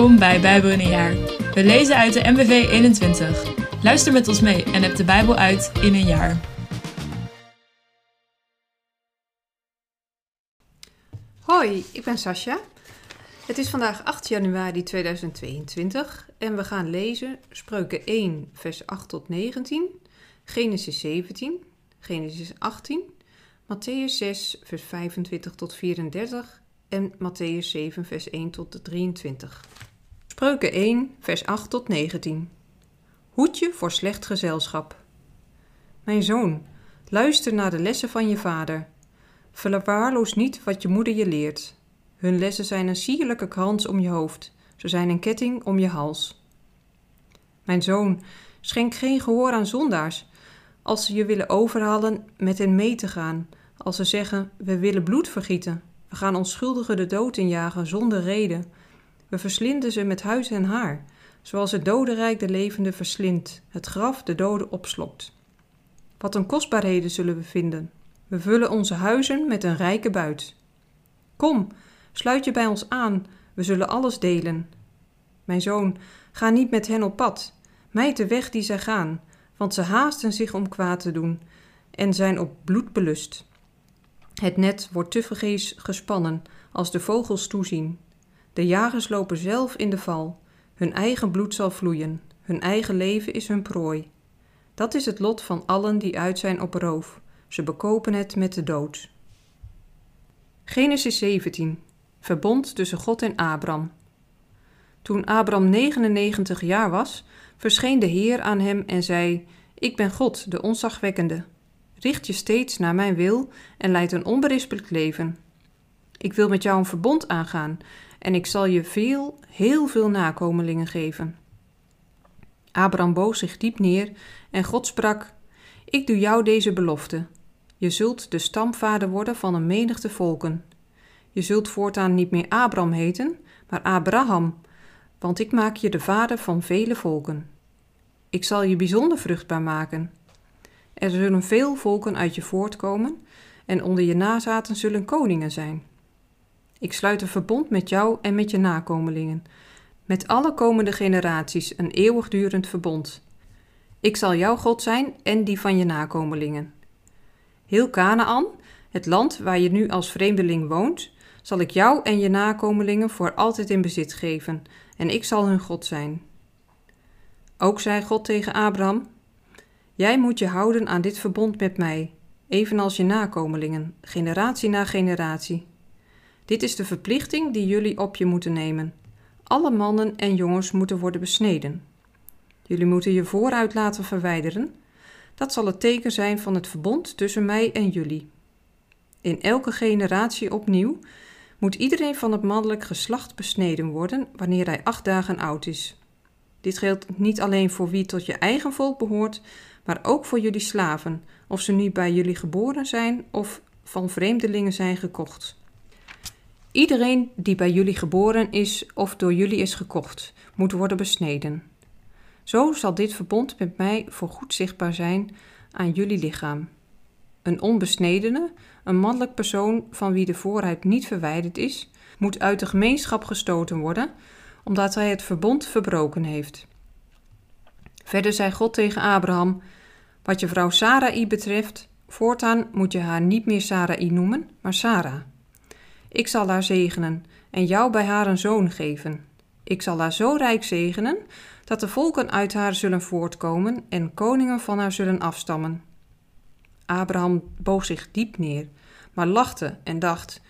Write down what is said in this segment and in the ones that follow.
Welkom bij Bijbel in een jaar. We lezen uit de MBV 21. Luister met ons mee en heb de Bijbel uit in een jaar. Hoi, ik ben Sascha. Het is vandaag 8 januari 2022 en we gaan lezen Spreuken 1, vers 8 tot 19, Genesis 17, Genesis 18, Matthäus 6, vers 25 tot 34 en Matthäus 7, vers 1 tot 23. Spreuken 1, vers 8 tot 19. Hoed je voor slecht gezelschap. Mijn zoon, luister naar de lessen van je vader. Verwaarloos niet wat je moeder je leert. Hun lessen zijn een sierlijke krans om je hoofd, ze zijn een ketting om je hals. Mijn zoon, schenk geen gehoor aan zondaars, als ze je willen overhalen met hen mee te gaan, als ze zeggen: We willen bloed vergieten. We gaan onschuldigen de dood injagen zonder reden. We verslinden ze met huis en haar, zoals het dodenrijk de levende verslindt, het graf de doden opslokt. Wat een kostbaarheden zullen we vinden. We vullen onze huizen met een rijke buit. Kom, sluit je bij ons aan, we zullen alles delen. Mijn zoon, ga niet met hen op pad, mijt de weg die zij gaan, want ze haasten zich om kwaad te doen en zijn op bloed belust. Het net wordt tevergeefs gespannen als de vogels toezien. De jagers lopen zelf in de val. Hun eigen bloed zal vloeien. Hun eigen leven is hun prooi. Dat is het lot van allen die uit zijn op roof. Ze bekopen het met de dood. Genesis 17. Verbond tussen God en Abram. Toen Abram 99 jaar was, verscheen de Heer aan hem en zei: Ik ben God, de onzagwekkende. Richt je steeds naar mijn wil en leid een onberispelijk leven. Ik wil met jou een verbond aangaan en ik zal je veel, heel veel nakomelingen geven. Abraham boog zich diep neer en God sprak: Ik doe jou deze belofte. Je zult de stamvader worden van een menigte volken. Je zult voortaan niet meer Abraham heten, maar Abraham, want ik maak je de vader van vele volken. Ik zal je bijzonder vruchtbaar maken er zullen veel volken uit je voortkomen, en onder je nazaten zullen koningen zijn. Ik sluit een verbond met jou en met je nakomelingen, met alle komende generaties een eeuwigdurend verbond. Ik zal jouw God zijn en die van je nakomelingen. Heel Canaan, het land waar je nu als vreemdeling woont, zal ik jou en je nakomelingen voor altijd in bezit geven, en ik zal hun God zijn. Ook zei God tegen Abraham: Jij moet je houden aan dit verbond met mij, evenals je nakomelingen, generatie na generatie. Dit is de verplichting die jullie op je moeten nemen. Alle mannen en jongens moeten worden besneden. Jullie moeten je vooruit laten verwijderen. Dat zal het teken zijn van het verbond tussen mij en jullie. In elke generatie opnieuw moet iedereen van het mannelijk geslacht besneden worden wanneer hij acht dagen oud is. Dit geldt niet alleen voor wie tot je eigen volk behoort, maar ook voor jullie slaven, of ze nu bij jullie geboren zijn of van vreemdelingen zijn gekocht. Iedereen die bij jullie geboren is of door jullie is gekocht, moet worden besneden. Zo zal dit verbond met mij voorgoed zichtbaar zijn aan jullie lichaam. Een onbesnedene, een mannelijk persoon van wie de vooruit niet verwijderd is, moet uit de gemeenschap gestoten worden, omdat hij het verbond verbroken heeft. Verder zei God tegen Abraham: Wat je vrouw Sarai betreft, voortaan moet je haar niet meer Sarai noemen, maar Sarah. Ik zal haar zegenen en jou bij haar een zoon geven. Ik zal haar zo rijk zegenen dat de volken uit haar zullen voortkomen en koningen van haar zullen afstammen. Abraham boog zich diep neer, maar lachte en dacht: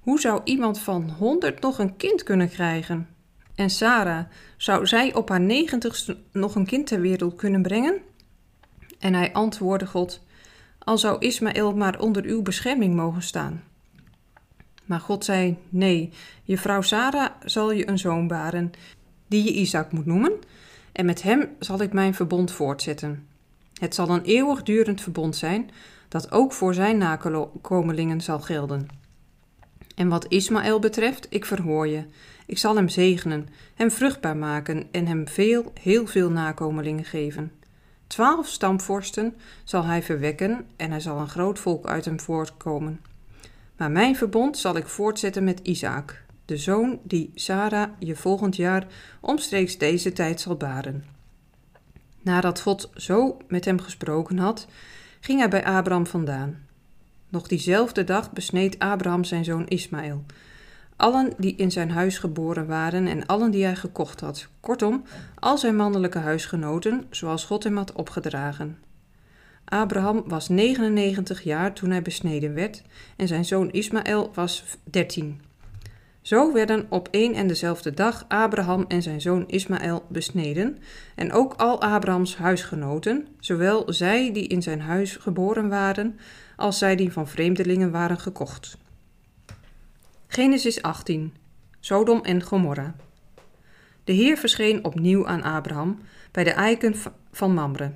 Hoe zou iemand van honderd nog een kind kunnen krijgen? En Sarah, zou zij op haar negentigste nog een kind ter wereld kunnen brengen? En hij antwoordde God, al zou Ismaël maar onder uw bescherming mogen staan. Maar God zei, nee, je vrouw Sarah zal je een zoon baren, die je Isaac moet noemen, en met hem zal ik mijn verbond voortzetten. Het zal een eeuwigdurend verbond zijn, dat ook voor zijn nakomelingen zal gelden. En wat Ismaël betreft, ik verhoor je. Ik zal hem zegenen, hem vruchtbaar maken en hem veel, heel veel nakomelingen geven. Twaalf stamvorsten zal hij verwekken en er zal een groot volk uit hem voortkomen. Maar mijn verbond zal ik voortzetten met Isaac. de zoon die Sara je volgend jaar omstreeks deze tijd zal baren. Nadat God zo met hem gesproken had, ging hij bij Abraham vandaan. Nog diezelfde dag besneed Abraham zijn zoon Ismaël, allen die in zijn huis geboren waren en allen die hij gekocht had, kortom, al zijn mannelijke huisgenoten, zoals God hem had opgedragen. Abraham was 99 jaar toen hij besneden werd en zijn zoon Ismaël was 13. Zo werden op één en dezelfde dag Abraham en zijn zoon Ismaël besneden, en ook al Abrahams huisgenoten, zowel zij die in zijn huis geboren waren, als zij die van vreemdelingen waren gekocht. Genesis 18 Sodom en Gomorra De Heer verscheen opnieuw aan Abraham bij de eiken van Mamre.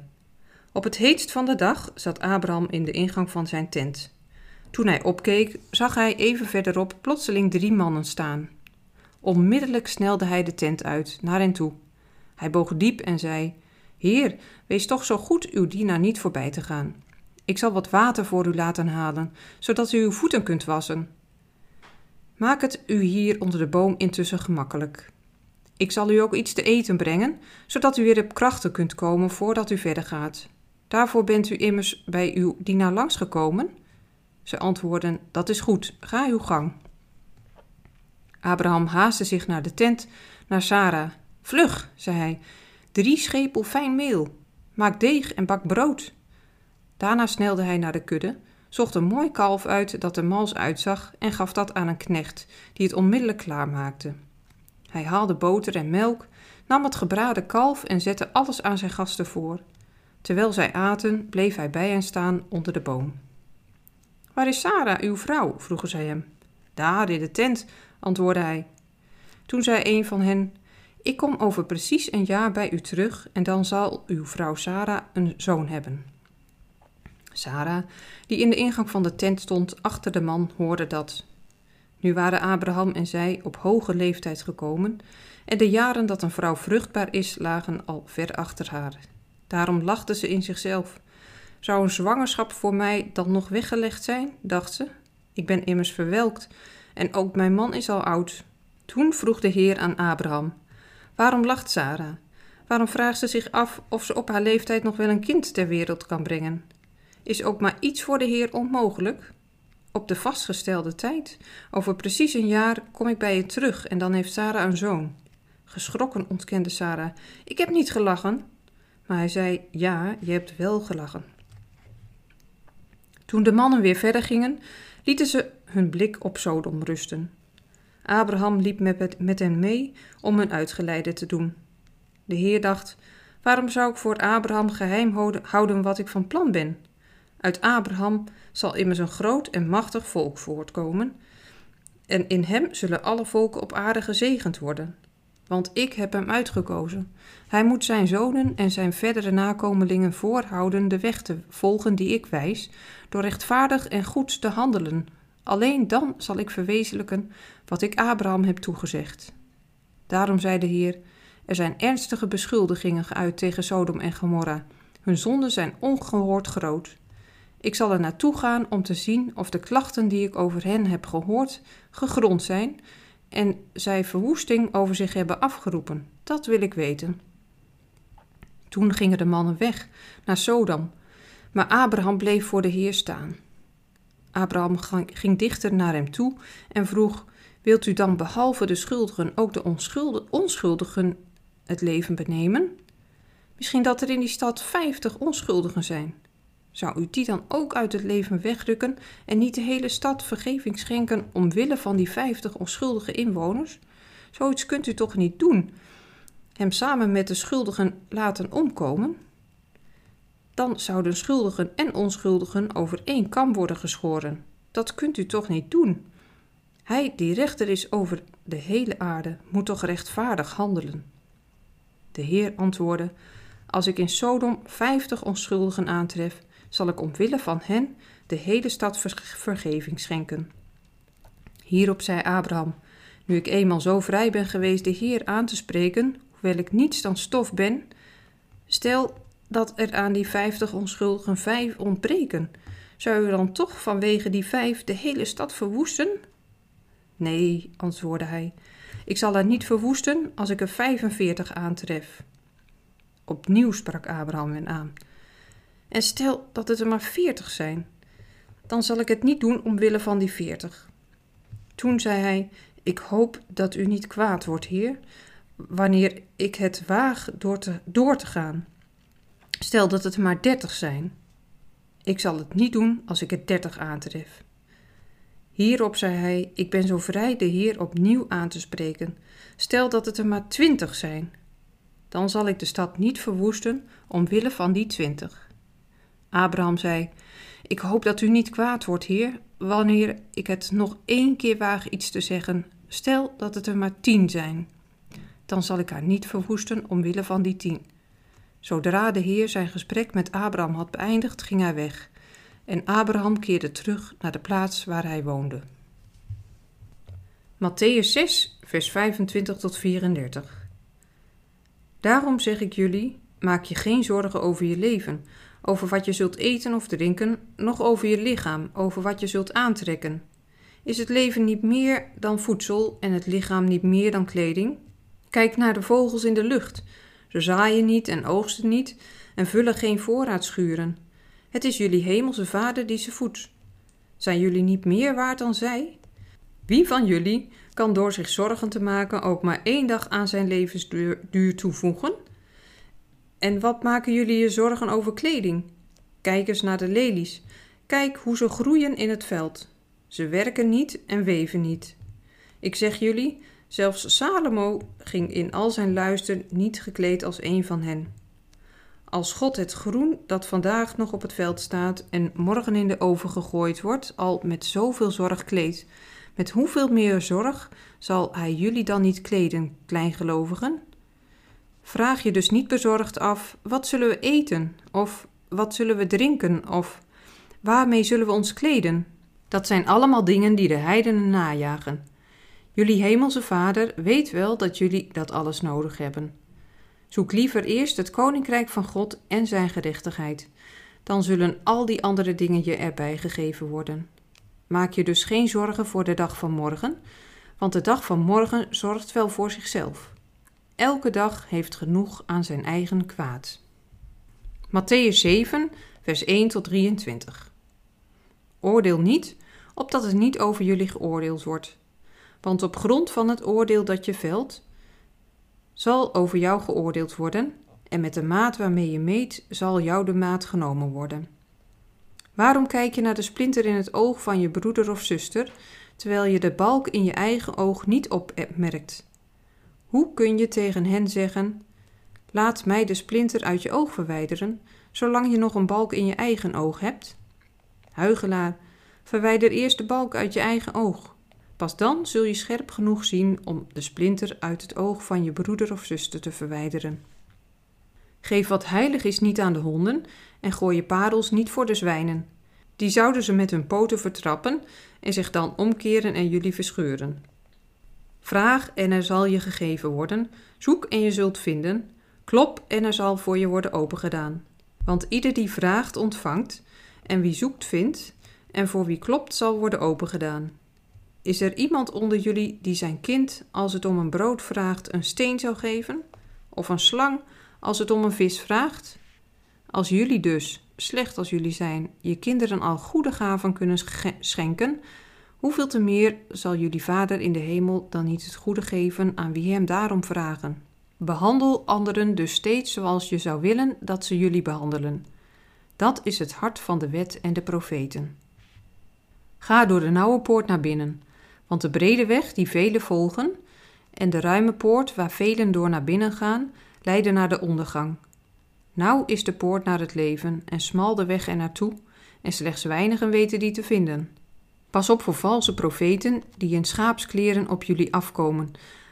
Op het heetst van de dag zat Abraham in de ingang van zijn tent. Toen hij opkeek, zag hij even verderop plotseling drie mannen staan. Onmiddellijk snelde hij de tent uit, naar hen toe. Hij boog diep en zei: Heer, wees toch zo goed uw dienaar niet voorbij te gaan. Ik zal wat water voor u laten halen, zodat u uw voeten kunt wassen. Maak het u hier onder de boom intussen gemakkelijk. Ik zal u ook iets te eten brengen, zodat u weer op krachten kunt komen voordat u verder gaat. Daarvoor bent u immers bij uw dienaar langsgekomen? Ze antwoordden: Dat is goed, ga uw gang. Abraham haastte zich naar de tent, naar Sarah. Vlug, zei hij, drie schepel fijn meel. Maak deeg en bak brood. Daarna snelde hij naar de kudde, zocht een mooi kalf uit dat er mals uitzag en gaf dat aan een knecht, die het onmiddellijk klaarmaakte. Hij haalde boter en melk, nam het gebraden kalf en zette alles aan zijn gasten voor. Terwijl zij aten, bleef hij bij hen staan onder de boom. Waar is Sarah, uw vrouw? vroegen zij hem. Daar in de tent, antwoordde hij. Toen zei een van hen: Ik kom over precies een jaar bij u terug en dan zal uw vrouw Sarah een zoon hebben. Sarah, die in de ingang van de tent stond achter de man, hoorde dat. Nu waren Abraham en zij op hoge leeftijd gekomen en de jaren dat een vrouw vruchtbaar is lagen al ver achter haar. Daarom lachte ze in zichzelf. Zou een zwangerschap voor mij dan nog weggelegd zijn? dacht ze. Ik ben immers verwelkt en ook mijn man is al oud. Toen vroeg de Heer aan Abraham: Waarom lacht Sarah? Waarom vraagt ze zich af of ze op haar leeftijd nog wel een kind ter wereld kan brengen? Is ook maar iets voor de Heer onmogelijk? Op de vastgestelde tijd, over precies een jaar, kom ik bij je terug en dan heeft Sarah een zoon. Geschrokken ontkende Sarah: Ik heb niet gelachen. Maar hij zei: Ja, je hebt wel gelachen. Toen de mannen weer verder gingen, lieten ze hun blik op Sodom rusten. Abraham liep met, hen mee om een uitgeleide te doen. De Heer dacht: Waarom zou ik voor Abraham geheim houden wat ik van plan ben? Uit Abraham zal immers een groot en machtig volk voortkomen, en in hem zullen alle volken op aarde gezegend worden. Want ik heb hem uitgekozen. Hij moet zijn zonen en zijn verdere nakomelingen voorhouden de weg te volgen die ik wijs, door rechtvaardig en goed te handelen. Alleen dan zal ik verwezenlijken wat ik Abraham heb toegezegd. Daarom zei de Heer: Er zijn ernstige beschuldigingen geuit tegen Sodom en Gomorra. Hun zonden zijn ongehoord groot. Ik zal er naartoe gaan om te zien of de klachten die ik over hen heb gehoord gegrond zijn en zij verwoesting over zich hebben afgeroepen. Dat wil ik weten. Toen gingen de mannen weg naar Sodom, maar Abraham bleef voor de Heer staan. Abraham ging dichter naar hem toe en vroeg: Wilt u dan behalve de schuldigen ook de onschuldigen het leven benemen? Misschien dat er in die stad vijftig onschuldigen zijn. Zou u die dan ook uit het leven wegrukken en niet de hele stad vergeving schenken omwille van die vijftig onschuldige inwoners? Zoiets kunt u toch niet doen? Hem samen met de schuldigen laten omkomen? Dan zouden schuldigen en onschuldigen over één kam worden geschoren. Dat kunt u toch niet doen? Hij die rechter is over de hele aarde, moet toch rechtvaardig handelen? De Heer antwoordde: Als ik in Sodom vijftig onschuldigen aantref, zal ik omwille van hen de hele stad vergeving schenken. Hierop zei Abraham: Nu ik eenmaal zo vrij ben geweest de Heer aan te spreken, hoewel ik niets dan stof ben, stel dat er aan die vijftig onschuldigen vijf ontbreken. Zou u dan toch vanwege die vijf de hele stad verwoesten? Nee, antwoordde hij, ik zal haar niet verwoesten als ik er 45 aantref. Opnieuw sprak Abraham hen aan. En stel dat het er maar 40 zijn, dan zal ik het niet doen omwille van die 40. Toen zei hij: Ik hoop dat u niet kwaad wordt, heer, wanneer ik het waag door te, door te gaan. Stel dat het er maar 30 zijn. Ik zal het niet doen als ik het 30 aantref. Hierop zei hij: Ik ben zo vrij de Heer opnieuw aan te spreken. Stel dat het er maar twintig zijn. Dan zal ik de stad niet verwoesten omwille van die twintig. Abraham zei: Ik hoop dat u niet kwaad wordt, Heer, wanneer ik het nog één keer waag iets te zeggen. Stel dat het er maar tien zijn. Dan zal ik haar niet verwoesten omwille van die tien. Zodra de Heer zijn gesprek met Abraham had beëindigd, ging hij weg. En Abraham keerde terug naar de plaats waar hij woonde. Matthäus 6, vers 25 tot 34. Daarom zeg ik jullie: maak je geen zorgen over je leven, over wat je zult eten of drinken, noch over je lichaam, over wat je zult aantrekken. Is het leven niet meer dan voedsel en het lichaam niet meer dan kleding? Kijk naar de vogels in de lucht. Ze zaaien niet en oogsten niet en vullen geen voorraadschuren. Het is jullie hemelse Vader die ze voedt. Zijn jullie niet meer waard dan zij? Wie van jullie kan door zich zorgen te maken ook maar één dag aan zijn levensduur toevoegen? En wat maken jullie je zorgen over kleding? Kijk eens naar de lelies. Kijk hoe ze groeien in het veld. Ze werken niet en weven niet. Ik zeg jullie, zelfs Salomo ging in al zijn luister niet gekleed als een van hen. Als God het groen dat vandaag nog op het veld staat en morgen in de oven gegooid wordt, al met zoveel zorg kleedt, met hoeveel meer zorg zal Hij jullie dan niet kleden, kleingelovigen? Vraag je dus niet bezorgd af: wat zullen we eten? Of wat zullen we drinken? Of waarmee zullen we ons kleden? Dat zijn allemaal dingen die de heidenen najagen. Jullie hemelse Vader weet wel dat jullie dat alles nodig hebben. Zoek liever eerst het koninkrijk van God en zijn gerechtigheid. Dan zullen al die andere dingen je erbij gegeven worden. Maak je dus geen zorgen voor de dag van morgen, want de dag van morgen zorgt wel voor zichzelf. Elke dag heeft genoeg aan zijn eigen kwaad. Matthäus 7, vers 1 tot 23. Oordeel niet, opdat het niet over jullie geoordeeld wordt. Want op grond van het oordeel dat je velt, zal over jou geoordeeld worden, en met de maat waarmee je meet, zal jou de maat genomen worden. Waarom kijk je naar de splinter in het oog van je broeder of zuster, terwijl je de balk in je eigen oog niet opmerkt? Hoe kun je tegen hen zeggen: Laat mij de splinter uit je oog verwijderen, zolang je nog een balk in je eigen oog hebt? Huigelaar, verwijder eerst de balk uit je eigen oog. Pas dan zul je scherp genoeg zien om de splinter uit het oog van je broeder of zuster te verwijderen. Geef wat heilig is niet aan de honden en gooi je parels niet voor de zwijnen. Die zouden ze met hun poten vertrappen en zich dan omkeren en jullie verscheuren. Vraag en er zal je gegeven worden, zoek en je zult vinden, klop en er zal voor je worden opengedaan. Want ieder die vraagt ontvangt, en wie zoekt vindt, en voor wie klopt zal worden opengedaan. Is er iemand onder jullie die zijn kind, als het om een brood vraagt, een steen zou geven? Of een slang, als het om een vis vraagt? Als jullie dus, slecht als jullie zijn, je kinderen al goede gaven kunnen schenken, hoeveel te meer zal jullie Vader in de hemel dan niet het goede geven aan wie hem daarom vragen? Behandel anderen dus steeds zoals je zou willen dat ze jullie behandelen. Dat is het hart van de wet en de profeten. Ga door de nauwe poort naar binnen. Want de brede weg die velen volgen en de ruime poort waar velen door naar binnen gaan, leiden naar de ondergang. Nauw is de poort naar het leven en smal de weg er naartoe, en slechts weinigen weten die te vinden. Pas op voor valse profeten die in schaapskleren op jullie afkomen,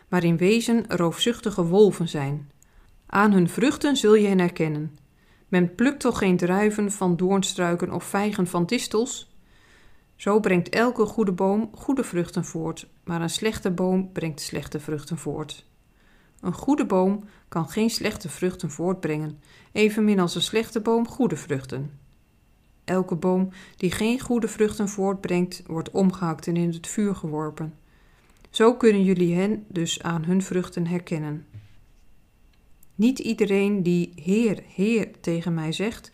maar in wezen roofzuchtige wolven zijn. Aan hun vruchten zul je hen herkennen. Men plukt toch geen druiven van doornstruiken of vijgen van distels? Zo brengt elke goede boom goede vruchten voort, maar een slechte boom brengt slechte vruchten voort. Een goede boom kan geen slechte vruchten voortbrengen, evenmin als een slechte boom goede vruchten. Elke boom die geen goede vruchten voortbrengt, wordt omgehakt en in het vuur geworpen. Zo kunnen jullie hen dus aan hun vruchten herkennen. Niet iedereen die Heer, Heer tegen mij zegt,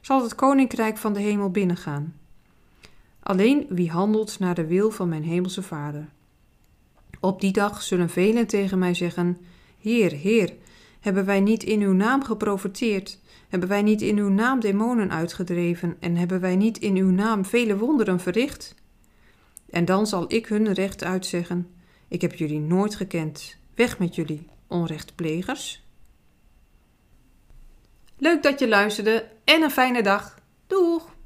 zal het koninkrijk van de hemel binnengaan. Alleen wie handelt naar de wil van mijn hemelse Vader. Op die dag zullen velen tegen mij zeggen: Heer, Heer, hebben wij niet in uw naam geprofeteerd? Hebben wij niet in uw naam demonen uitgedreven en hebben wij niet in uw naam vele wonderen verricht? En dan zal ik hun recht uitzeggen: Ik heb jullie nooit gekend. Weg met jullie, onrechtplegers. Leuk dat je luisterde en een fijne dag. Doeg!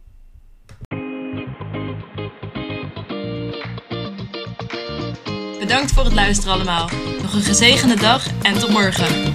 Bedankt voor het luisteren allemaal. Nog een gezegende dag en tot morgen.